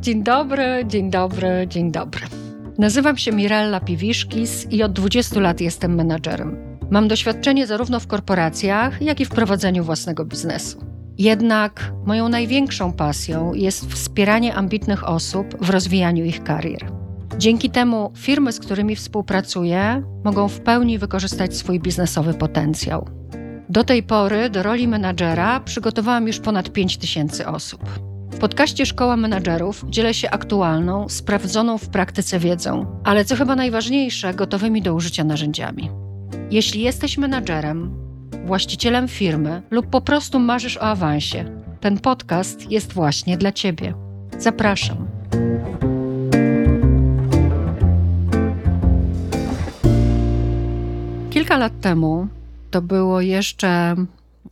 Dzień dobry, dzień dobry, dzień dobry. Nazywam się Mirella Piwiszkis i od 20 lat jestem menadżerem. Mam doświadczenie zarówno w korporacjach, jak i w prowadzeniu własnego biznesu. Jednak moją największą pasją jest wspieranie ambitnych osób w rozwijaniu ich karier. Dzięki temu firmy, z którymi współpracuję, mogą w pełni wykorzystać swój biznesowy potencjał. Do tej pory do roli menadżera przygotowałam już ponad 5 tysięcy osób. W podcaście Szkoła Menadżerów dzielę się aktualną, sprawdzoną w praktyce wiedzą, ale co chyba najważniejsze, gotowymi do użycia narzędziami. Jeśli jesteś menadżerem, właścicielem firmy lub po prostu marzysz o awansie, ten podcast jest właśnie dla Ciebie. Zapraszam. Kilka lat temu, to było jeszcze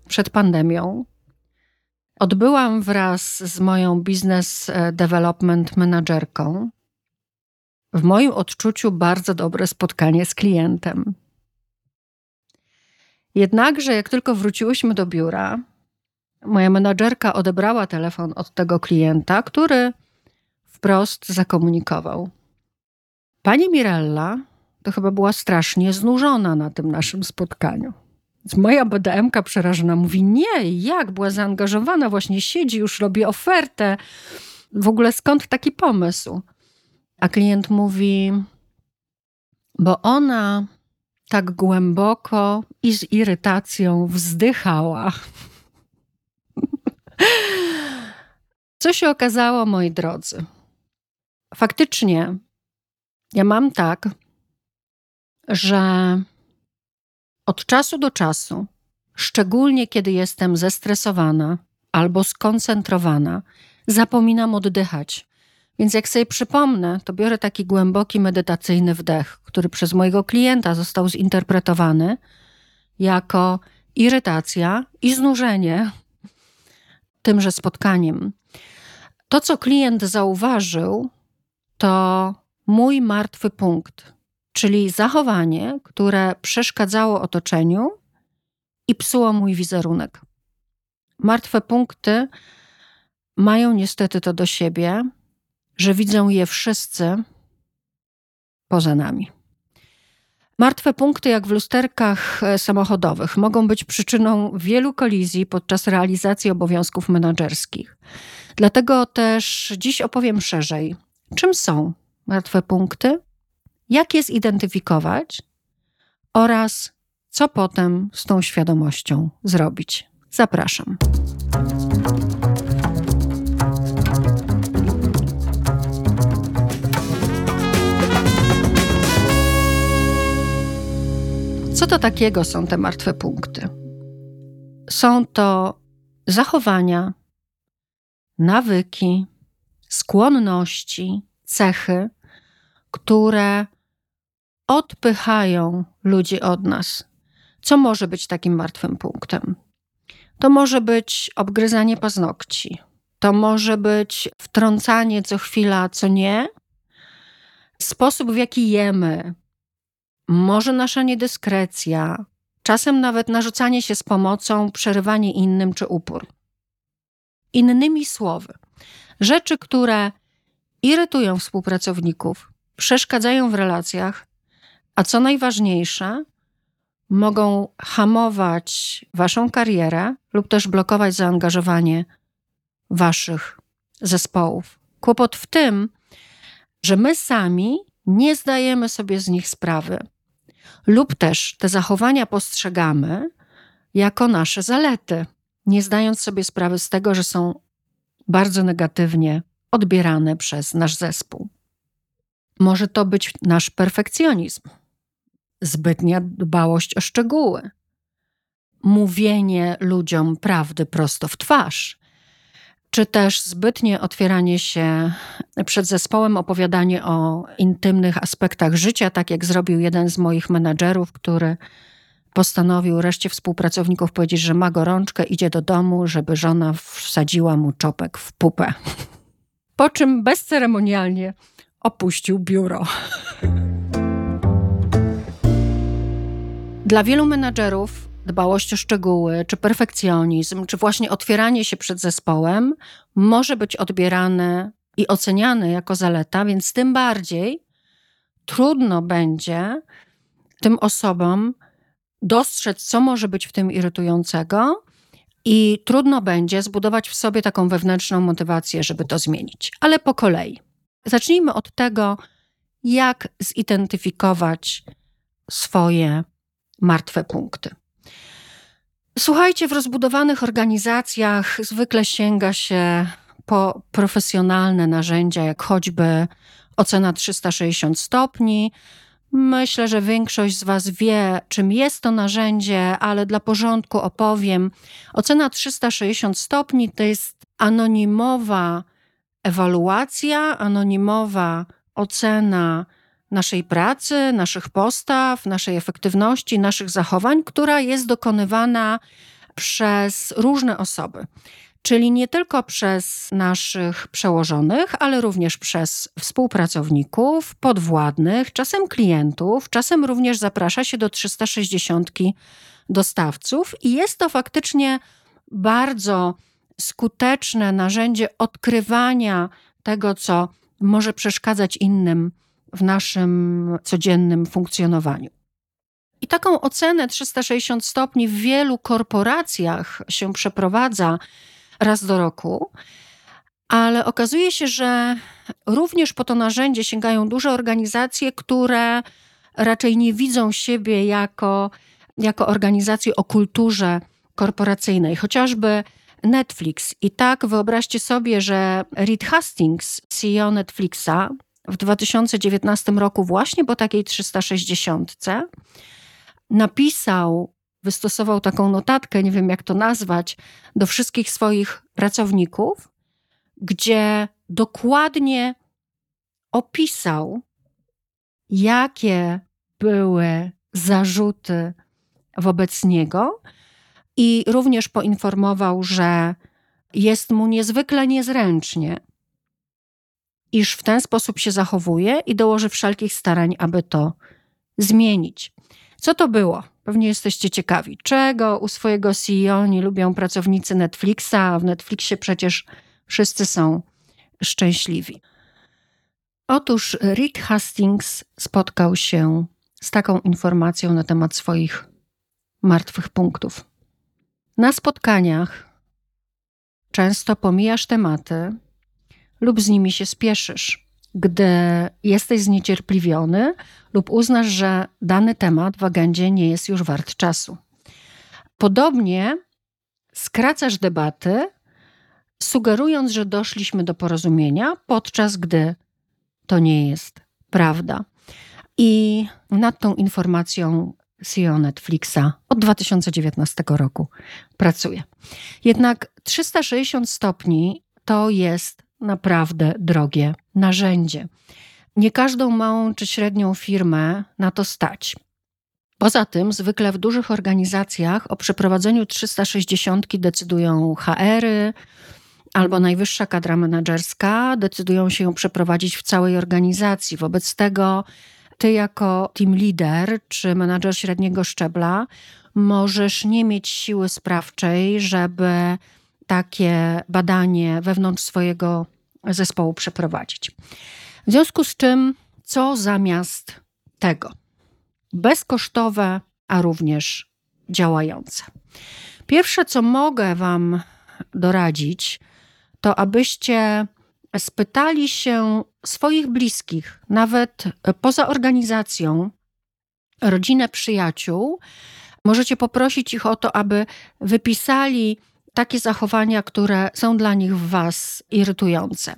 przed pandemią, Odbyłam wraz z moją business e, development managerką w moim odczuciu bardzo dobre spotkanie z klientem. Jednakże, jak tylko wróciłyśmy do biura, moja menadżerka odebrała telefon od tego klienta, który wprost zakomunikował: Pani Mirella to chyba była strasznie znużona na tym naszym spotkaniu. Moja BDM-ka przerażona mówi: Nie, jak była zaangażowana, właśnie siedzi, już robi ofertę. W ogóle skąd taki pomysł? A klient mówi: Bo ona tak głęboko i z irytacją wzdychała. Co się okazało, moi drodzy? Faktycznie, ja mam tak, że od czasu do czasu, szczególnie kiedy jestem zestresowana albo skoncentrowana, zapominam oddychać. Więc jak sobie przypomnę, to biorę taki głęboki medytacyjny wdech, który przez mojego klienta został zinterpretowany jako irytacja i znużenie tymże spotkaniem. To, co klient zauważył, to mój martwy punkt, czyli zachowanie, które przeszkadzało otoczeniu i psuło mój wizerunek. Martwe punkty mają niestety to do siebie, że widzą je wszyscy poza nami. Martwe punkty, jak w lusterkach e, samochodowych, mogą być przyczyną wielu kolizji podczas realizacji obowiązków menedżerskich. Dlatego też dziś opowiem szerzej, czym są martwe punkty jak je zidentyfikować oraz co potem z tą świadomością zrobić. Zapraszam. Co to takiego są te martwe punkty? Są to zachowania, nawyki, skłonności, cechy, które odpychają ludzi od nas. Co może być takim martwym punktem? To może być obgryzanie paznokci, to może być wtrącanie co chwila, co nie, sposób w jaki jemy, może nasza niedyskrecja, czasem nawet narzucanie się z pomocą, przerywanie innym czy upór. Innymi słowy, rzeczy, które irytują współpracowników, przeszkadzają w relacjach, a co najważniejsze, mogą hamować waszą karierę lub też blokować zaangażowanie waszych zespołów. Kłopot w tym, że my sami nie zdajemy sobie z nich sprawy, lub też te zachowania postrzegamy jako nasze zalety, nie zdając sobie sprawy z tego, że są bardzo negatywnie odbierane przez nasz zespół. Może to być nasz perfekcjonizm, zbytnia dbałość o szczegóły, mówienie ludziom prawdy prosto w twarz, czy też zbytnie otwieranie się przed zespołem, opowiadanie o intymnych aspektach życia, tak jak zrobił jeden z moich menadżerów, który postanowił reszcie współpracowników powiedzieć, że ma gorączkę, idzie do domu, żeby żona wsadziła mu czopek w pupę. Po czym bezceremonialnie opuścił biuro. Dla wielu menadżerów dbałość o szczegóły, czy perfekcjonizm, czy właśnie otwieranie się przed zespołem może być odbierane i oceniane jako zaleta, więc tym bardziej trudno będzie tym osobom dostrzec, co może być w tym irytującego, i trudno będzie zbudować w sobie taką wewnętrzną motywację, żeby to zmienić. Ale po kolei. Zacznijmy od tego, jak zidentyfikować swoje martwe punkty. Słuchajcie, w rozbudowanych organizacjach zwykle sięga się po profesjonalne narzędzia, jak choćby ocena 360 stopni. Myślę, że większość z Was wie, czym jest to narzędzie, ale dla porządku opowiem. Ocena 360 stopni to jest anonimowa ewaluacja, anonimowa ocena naszej pracy, naszych postaw, naszej efektywności, naszych zachowań, która jest dokonywana przez różne osoby. Czyli nie tylko przez naszych przełożonych, ale również przez współpracowników, podwładnych, czasem klientów, czasem również zaprasza się do 360 dostawców i jest to faktycznie bardzo skuteczne narzędzie odkrywania tego, co może przeszkadzać innym w naszym codziennym funkcjonowaniu. I taką ocenę 360 stopni w wielu korporacjach się przeprowadza raz do roku, ale okazuje się, że również po to narzędzie sięgają duże organizacje, które raczej nie widzą siebie jako, jako organizacje o kulturze korporacyjnej, chociażby Netflix. I tak wyobraźcie sobie, że Reed Hastings, CEO Netflixa, w 2019 roku, właśnie po takiej 360, napisał, wystosował taką notatkę, nie wiem jak to nazwać, do wszystkich swoich pracowników, gdzie dokładnie opisał, jakie były zarzuty wobec niego i również poinformował, że jest mu niezwykle niezręcznie, iż w ten sposób się zachowuje i dołoży wszelkich starań, aby to zmienić. Co to było? Pewnie jesteście ciekawi. Czego u swojego CEO nie lubią pracownicy Netflixa, a w Netflixie przecież wszyscy są szczęśliwi. Otóż Rick Hastings spotkał się z taką informacją na temat swoich martwych punktów. Na spotkaniach często pomijasz tematy lub z nimi się spieszysz. Gdy jesteś zniecierpliwiony lub uznasz, że dany temat w agendzie nie jest już wart czasu. Podobnie skracasz debaty, sugerując, że doszliśmy do porozumienia, podczas gdy to nie jest prawda. I nad tą informacją CEO Netflixa od 2019 roku pracuje. Jednak 360 stopni to jest naprawdę drogie narzędzie. Nie każdą małą czy średnią firmę na to stać. Poza tym, zwykle w dużych organizacjach o przeprowadzeniu 360 decydują HR-y albo najwyższa kadra menedżerska, decydują się ją przeprowadzić w całej organizacji. Wobec tego, ty jako team leader czy menadżer średniego szczebla możesz nie mieć siły sprawczej, żeby takie badanie wewnątrz swojego zespołu przeprowadzić. W związku z czym, co zamiast tego? Bezkosztowe, a również działające. Pierwsze, co mogę Wam doradzić, to abyście spytali się swoich bliskich, nawet poza organizacją, rodzinę, przyjaciół. Możecie poprosić ich o to, aby wypisali takie zachowania, które są dla nich w Was irytujące.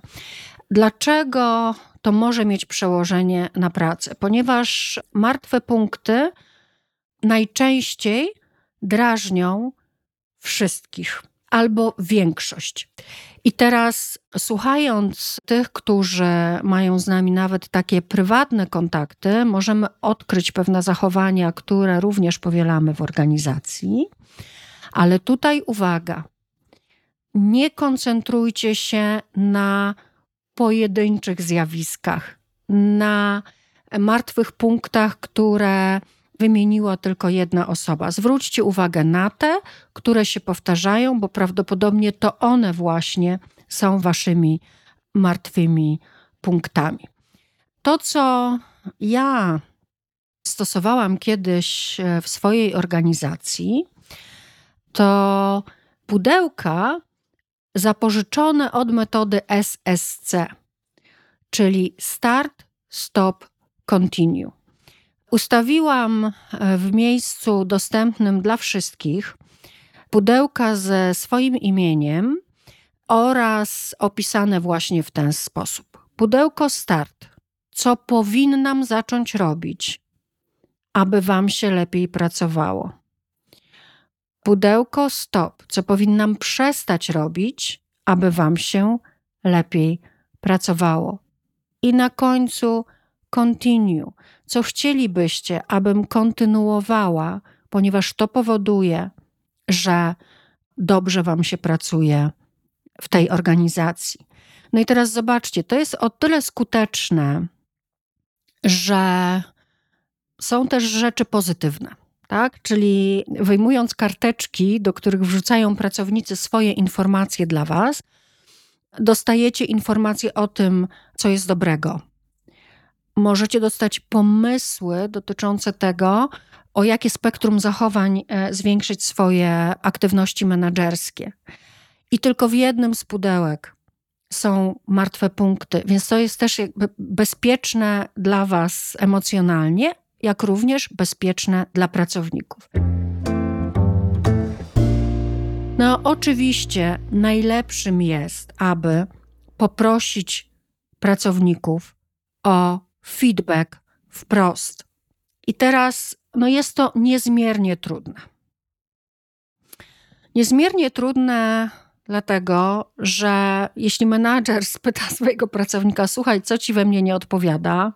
Dlaczego to może mieć przełożenie na pracę? Ponieważ martwe punkty najczęściej drażnią wszystkich albo większość. I teraz, słuchając tych, którzy mają z nami nawet takie prywatne kontakty, możemy odkryć pewne zachowania, które również powielamy w organizacji. Ale tutaj uwaga, nie koncentrujcie się na pojedynczych zjawiskach, na martwych punktach, które wymieniła tylko jedna osoba. Zwróćcie uwagę na te, które się powtarzają, bo prawdopodobnie to one właśnie są waszymi martwymi punktami. To, co ja stosowałam kiedyś e, w swojej organizacji, to pudełka zapożyczone od metody SSC, czyli Start, Stop, Continue. Ustawiłam e, w miejscu dostępnym dla wszystkich pudełka ze swoim imieniem oraz opisane właśnie w ten sposób. Pudełko Start. Co powinnam zacząć robić, aby Wam się lepiej pracowało? Pudełko Stop. Co powinnam przestać robić, aby Wam się lepiej pracowało? I na końcu continue. Co chcielibyście, abym kontynuowała, ponieważ to powoduje, że dobrze Wam się pracuje w tej organizacji. No i teraz zobaczcie, to jest o tyle skuteczne, że są też rzeczy pozytywne. Tak? Czyli wyjmując karteczki, do których wrzucają pracownicy swoje informacje dla Was, dostajecie informacje o tym, co jest dobrego. Możecie dostać pomysły dotyczące tego, o jakie spektrum zachowań e, zwiększyć swoje aktywności menedżerskie. I tylko w jednym z pudełek są martwe punkty, więc to jest też bezpieczne dla Was emocjonalnie, jak również bezpieczne dla pracowników. No, oczywiście najlepszym jest, aby poprosić pracowników o feedback wprost. I teraz no jest to niezmiernie trudne. Niezmiernie trudne dlatego, że jeśli menadżer spyta swojego pracownika, słuchaj, co ci we mnie nie odpowiada,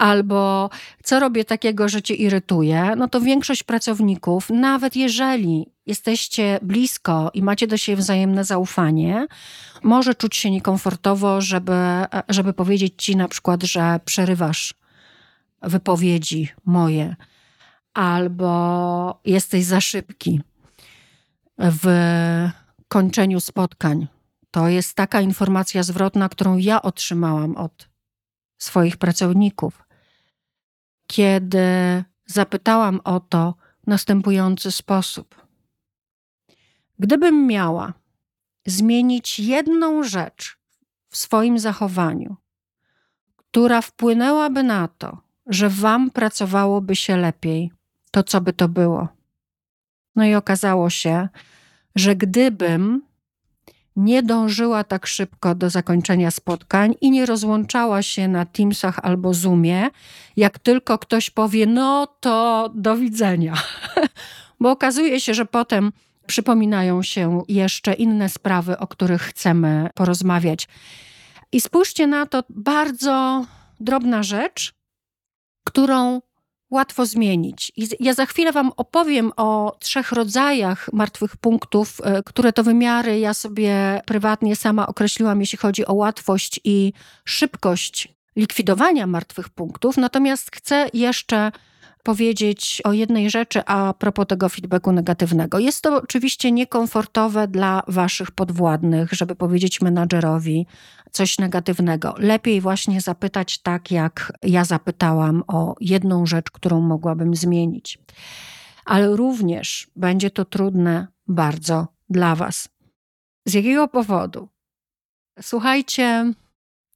albo co robię takiego, że cię irytuje, no to większość pracowników, nawet jeżeli jesteście blisko i macie do siebie wzajemne zaufanie, może czuć się niekomfortowo, żeby, żeby powiedzieć ci na przykład, że przerywasz wypowiedzi moje, albo jesteś za szybki w kończeniu spotkań. To jest taka informacja zwrotna, którą ja otrzymałam od swoich pracowników, kiedy zapytałam o to w następujący sposób. Gdybym miała zmienić jedną rzecz w swoim zachowaniu, która wpłynęłaby na to, że Wam pracowałoby się lepiej, to co by to było? No i okazało się, że gdybym nie dążyła tak szybko do zakończenia spotkań i nie rozłączała się na Teamsach albo Zoomie, jak tylko ktoś powie, no to do widzenia. Bo okazuje się, że potem przypominają się jeszcze inne sprawy, o których chcemy porozmawiać. I spójrzcie na to, bardzo drobna rzecz, którą łatwo zmienić. I ja za chwilę Wam opowiem o trzech rodzajach martwych punktów, e, które to wymiary ja sobie prywatnie sama określiłam, jeśli chodzi o łatwość i szybkość likwidowania martwych punktów. Natomiast chcę jeszcze powiedzieć o jednej rzeczy a propos tego feedbacku negatywnego. Jest to oczywiście niekomfortowe dla Waszych podwładnych, żeby powiedzieć menadżerowi coś negatywnego. Lepiej właśnie zapytać tak, jak ja zapytałam o jedną rzecz, którą mogłabym zmienić. Ale również będzie to trudne bardzo dla Was. Z jakiego powodu? Słuchajcie,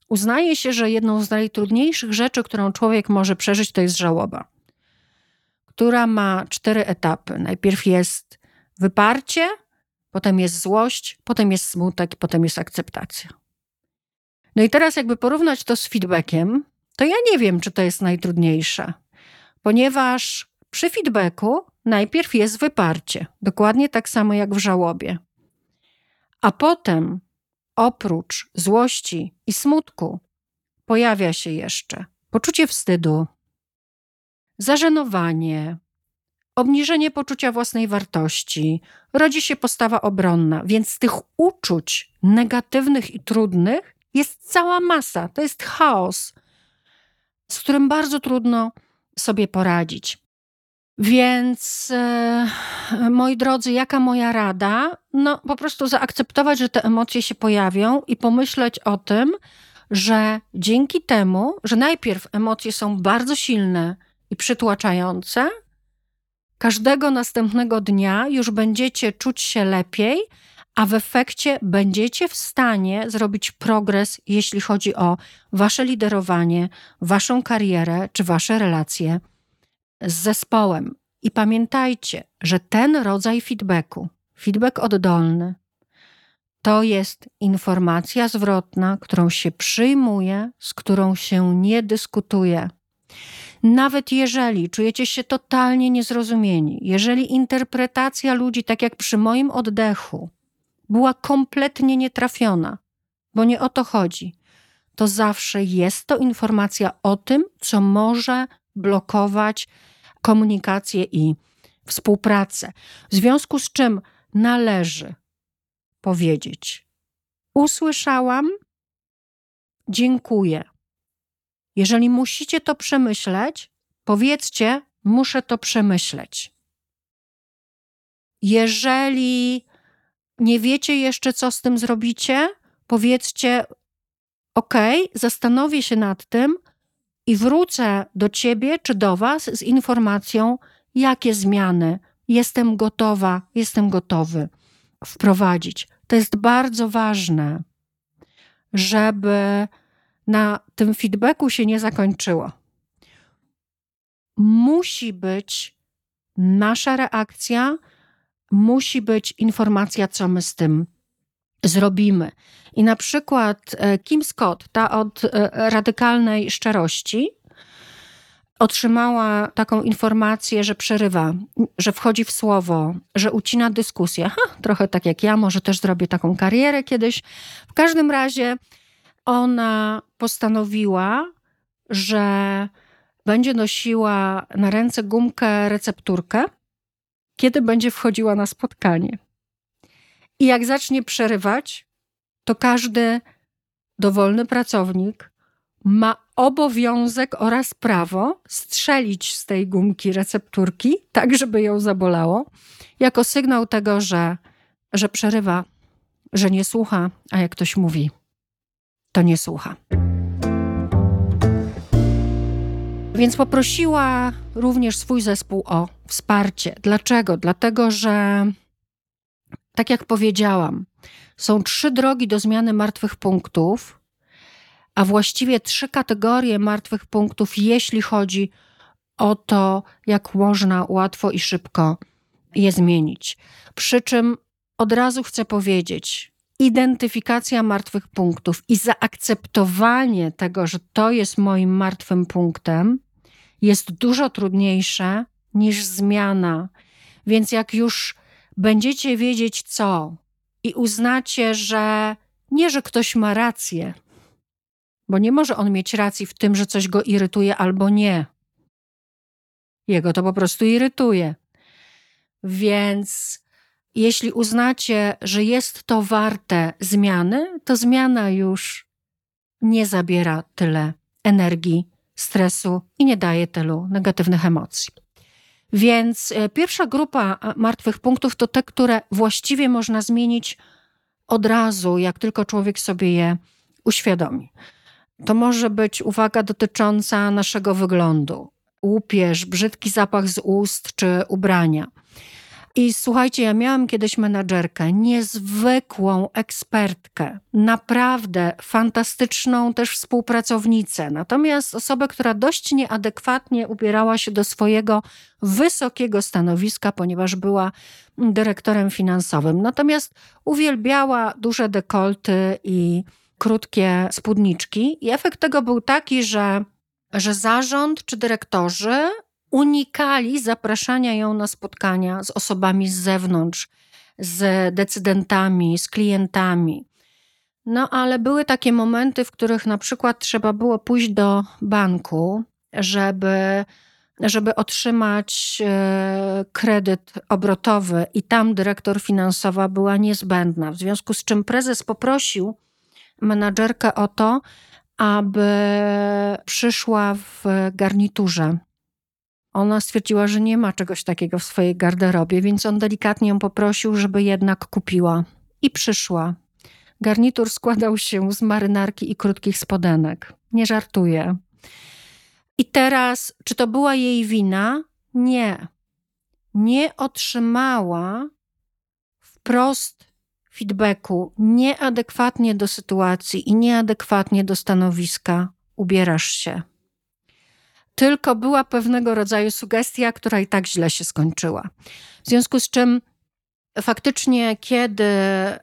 uznaje się, że jedną z najtrudniejszych rzeczy, którą człowiek może przeżyć, to jest żałoba która ma cztery etapy. Najpierw jest wyparcie, potem jest złość, potem jest smutek, potem jest akceptacja. No i teraz, jakby porównać to z feedbackiem, to ja nie wiem, czy to jest najtrudniejsze, ponieważ przy feedbacku najpierw jest wyparcie, dokładnie tak samo jak w żałobie. A potem, oprócz złości i smutku, pojawia się jeszcze poczucie wstydu, zażenowanie, obniżenie poczucia własnej wartości, rodzi się postawa obronna, więc tych uczuć negatywnych i trudnych jest cała masa. To jest chaos, z którym bardzo trudno sobie poradzić. Więc e, moi drodzy, jaka moja rada? No po prostu zaakceptować, że te emocje się pojawią i pomyśleć o tym, że dzięki temu, że najpierw emocje są bardzo silne i przytłaczające, każdego następnego dnia już będziecie czuć się lepiej, a w efekcie będziecie w stanie zrobić progres, jeśli chodzi o wasze liderowanie, waszą karierę czy wasze relacje z zespołem. I pamiętajcie, że ten rodzaj feedbacku, feedback oddolny, to jest informacja zwrotna, którą się przyjmuje, z którą się nie dyskutuje. Nawet jeżeli czujecie się totalnie niezrozumieni, jeżeli interpretacja ludzi, tak jak przy moim oddechu, była kompletnie nietrafiona, bo nie o to chodzi, to zawsze jest to informacja o tym, co może blokować komunikację i współpracę. W związku z czym należy powiedzieć: Usłyszałam, dziękuję. Jeżeli musicie to przemyśleć, powiedzcie: Muszę to przemyśleć. Jeżeli nie wiecie jeszcze, co z tym zrobicie, powiedzcie: OK, zastanowię się nad tym i wrócę do ciebie czy do was z informacją, jakie zmiany jestem gotowa, jestem gotowy wprowadzić. To jest bardzo ważne, żeby na tym feedbacku się nie zakończyło. Musi być nasza reakcja, musi być informacja, co my z tym zrobimy. I na przykład e, Kim Scott, ta od e, radykalnej szczerości, otrzymała taką informację, że przerywa, że wchodzi w słowo, że ucina dyskusję. Ha, trochę tak jak ja, może też zrobię taką karierę kiedyś. W każdym razie ona postanowiła, że będzie nosiła na ręce gumkę recepturkę, kiedy będzie wchodziła na spotkanie. I jak zacznie przerywać, to każdy dowolny pracownik ma obowiązek oraz prawo strzelić z tej gumki recepturki, tak żeby ją zabolało, jako sygnał tego, że, że przerywa, że nie słucha, a jak ktoś mówi, to nie słucha. Więc poprosiła również swój zespół o wsparcie. Dlaczego? Dlatego, że tak jak powiedziałam, są trzy drogi do zmiany martwych punktów, a właściwie trzy kategorie martwych punktów, jeśli chodzi o to, jak można łatwo i szybko je zmienić. Przy czym od razu chcę powiedzieć, identyfikacja martwych punktów i zaakceptowanie tego, że to jest moim martwym punktem, jest dużo trudniejsze niż zmiana. Więc jak już będziecie wiedzieć co i uznacie, że nie, że ktoś ma rację, bo nie może on mieć racji w tym, że coś go irytuje albo nie. Jego to po prostu irytuje. Więc jeśli uznacie, że jest to warte zmiany, to zmiana już nie zabiera tyle energii, stresu i nie daje tylu negatywnych emocji. Więc e, pierwsza grupa martwych punktów to te, które właściwie można zmienić od razu, jak tylko człowiek sobie je uświadomi. To może być uwaga dotycząca naszego wyglądu, łupież, brzydki zapach z ust czy ubrania. I słuchajcie, ja miałam kiedyś menadżerkę, niezwykłą ekspertkę, naprawdę fantastyczną też współpracownicę. Natomiast osobę, która dość nieadekwatnie ubierała się do swojego wysokiego stanowiska, ponieważ była dyrektorem finansowym. Natomiast uwielbiała duże dekolty i krótkie spódniczki. I efekt tego był taki, że, że zarząd czy dyrektorzy unikali zapraszania ją na spotkania z osobami z zewnątrz, z decydentami, z klientami. No ale były takie momenty, w których na przykład trzeba było pójść do banku, żeby, żeby otrzymać e, kredyt obrotowy, i tam dyrektor finansowa była niezbędna. W związku z czym prezes poprosił menadżerkę o to, aby przyszła w garniturze Ona stwierdziła, że nie ma czegoś takiego w swojej garderobie, więc on delikatnie ją poprosił, żeby jednak kupiła. I przyszła. Garnitur składał się z marynarki i krótkich spodenek. Nie żartuję. I teraz, czy to była jej wina? Nie. Nie otrzymała wprost feedbacku nieadekwatnie do sytuacji i nieadekwatnie do stanowiska ubierasz się. Tylko była pewnego rodzaju sugestia, która i tak źle się skończyła. W związku z czym faktycznie, kiedy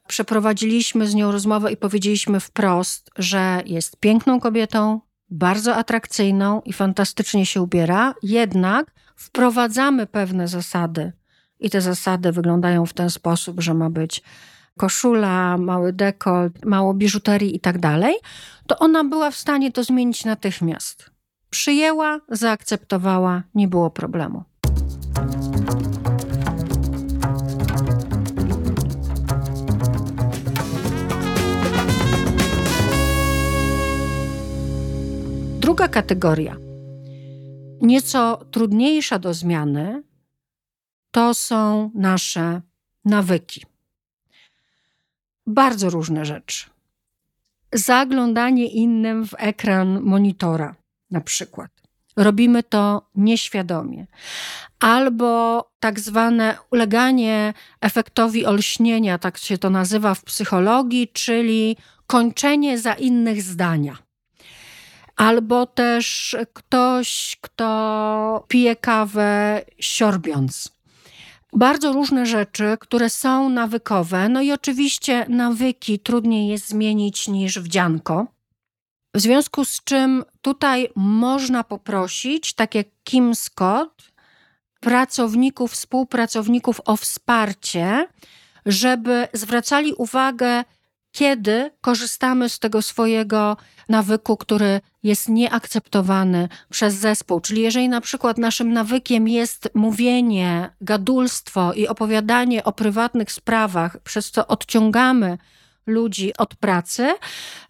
przeprowadziliśmy z nią rozmowę i powiedzieliśmy wprost, że jest piękną kobietą, bardzo atrakcyjną i fantastycznie się ubiera, jednak wprowadzamy pewne zasady. I te zasady wyglądają w ten sposób, że ma być koszula, mały dekolt, mało biżuterii i tak dalej, to ona była w stanie to zmienić natychmiast. Przyjęła, zaakceptowała, nie było problemu. Druga kategoria, nieco trudniejsza do zmiany, to są nasze nawyki. Bardzo różne rzeczy. Zaglądanie innym w ekran monitora, na przykład. Robimy to nieświadomie. Albo tak zwane uleganie efektowi olśnienia, tak się to nazywa w psychologii, czyli kończenie za innych zdania albo też ktoś, kto pije kawę siorbiąc. Bardzo różne rzeczy, które są nawykowe, no i oczywiście nawyki trudniej jest zmienić niż wdzianko. W związku z czym tutaj można poprosić, tak jak Kim Scott, pracowników, współpracowników o wsparcie, żeby zwracali uwagę, kiedy korzystamy z tego swojego nawyku, który jest nieakceptowany przez zespół. Czyli jeżeli na przykład naszym nawykiem jest mówienie, gadulstwo i opowiadanie o prywatnych sprawach, przez co odciągamy ludzi od pracy,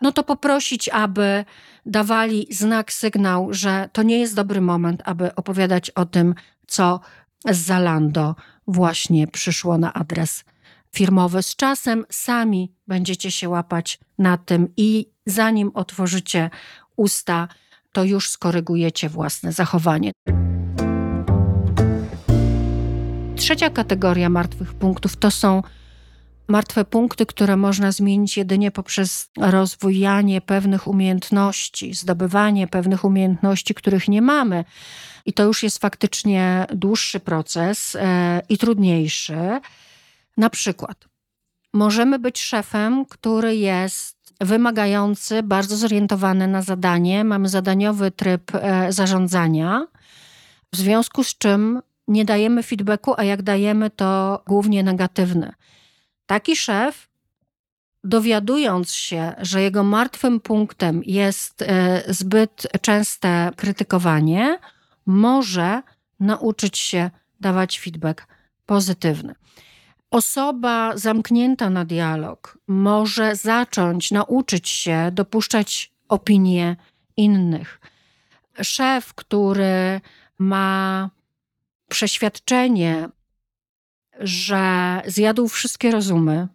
no to poprosić, aby dawali znak, sygnał, że to nie jest dobry moment, aby opowiadać o tym, co z Zalando właśnie przyszło na adres firmowy. Z czasem sami będziecie się łapać na tym i zanim otworzycie usta, to już skorygujecie własne zachowanie. Trzecia kategoria martwych punktów to są martwe punkty, które można zmienić jedynie poprzez rozwijanie pewnych umiejętności, zdobywanie pewnych umiejętności, których nie mamy. I to już jest faktycznie dłuższy proces e, i trudniejszy. Na przykład, możemy być szefem, który jest wymagający, bardzo zorientowany na zadanie. Mamy zadaniowy tryb e, zarządzania, w związku z czym nie dajemy feedbacku, a jak dajemy, to głównie negatywny. Taki szef, dowiadując się, że jego martwym punktem jest e, zbyt częste krytykowanie, może nauczyć się dawać feedback pozytywny. Osoba zamknięta na dialog może zacząć nauczyć się dopuszczać opinie innych. Szef, który ma przeświadczenie, że zjadł wszystkie rozumy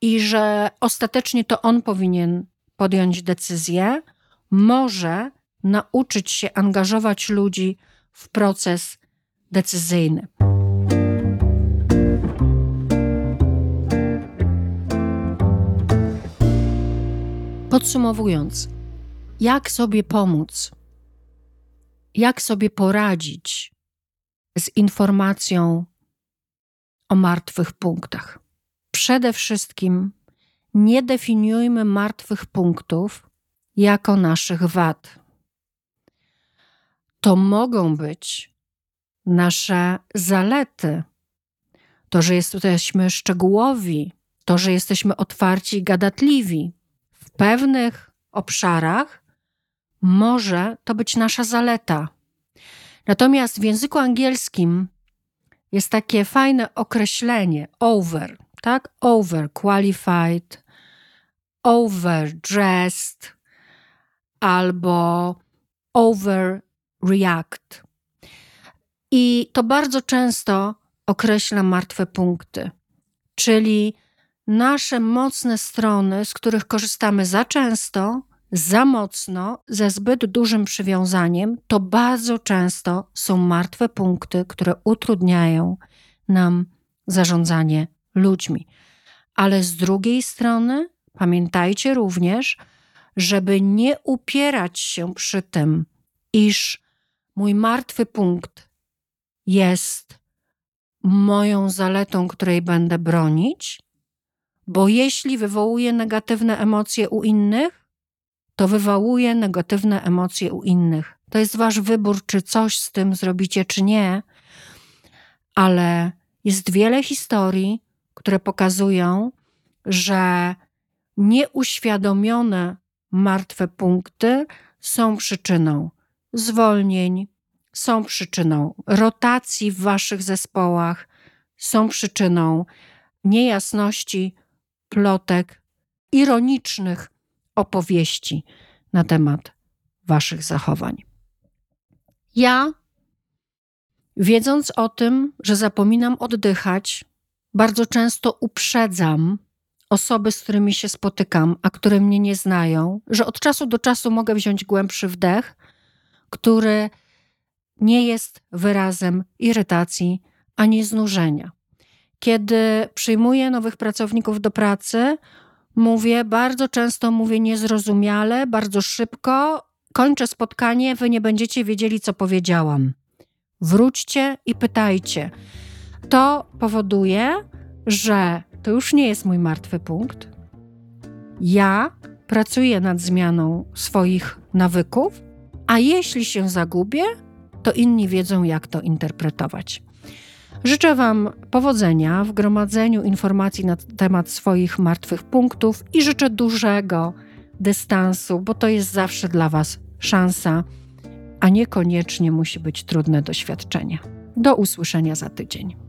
i że ostatecznie to on powinien podjąć decyzję, może nauczyć się angażować ludzi w proces decyzyjny. Podsumowując, jak sobie pomóc, jak sobie poradzić z informacją o martwych punktach? Przede wszystkim nie definiujmy martwych punktów jako naszych wad. To mogą być nasze zalety. To, że jesteśmy szczegółowi, to, że jesteśmy otwarci i gadatliwi, pewnych obszarach może to być nasza zaleta. Natomiast w języku angielskim jest takie fajne określenie over, tak? Overqualified, overdressed albo overreact. I to bardzo często określa martwe punkty, czyli nasze mocne strony, z których korzystamy za często, za mocno, ze zbyt dużym przywiązaniem, to bardzo często są martwe punkty, które utrudniają nam zarządzanie ludźmi. Ale z drugiej strony, pamiętajcie również, żeby nie upierać się przy tym, iż mój martwy punkt jest moją zaletą, której będę bronić, bo jeśli wywołuje negatywne emocje u innych, to wywołuje negatywne emocje u innych. To jest wasz wybór, czy coś z tym zrobicie, czy nie, ale jest wiele historii, które pokazują, że nieuświadomione martwe punkty są przyczyną zwolnień, są przyczyną rotacji w waszych zespołach, są przyczyną niejasności, plotek, ironicznych opowieści na temat waszych zachowań. Ja, wiedząc o tym, że zapominam oddychać, bardzo często uprzedzam osoby, z którymi się spotykam, a które mnie nie znają, że od czasu do czasu mogę wziąć głębszy wdech, który nie jest wyrazem irytacji ani znużenia. Kiedy przyjmuję nowych pracowników do pracy, mówię bardzo często, mówię niezrozumiale, bardzo szybko. Kończę spotkanie, wy nie będziecie wiedzieli, co powiedziałam. Wróćcie i pytajcie. To powoduje, że to już nie jest mój martwy punkt. Ja pracuję nad zmianą swoich nawyków, a jeśli się zagubię, to inni wiedzą, jak to interpretować. Życzę Wam powodzenia w gromadzeniu informacji na temat swoich martwych punktów i życzę dużego dystansu, bo to jest zawsze dla Was szansa, a niekoniecznie musi być trudne doświadczenie. Do usłyszenia za tydzień.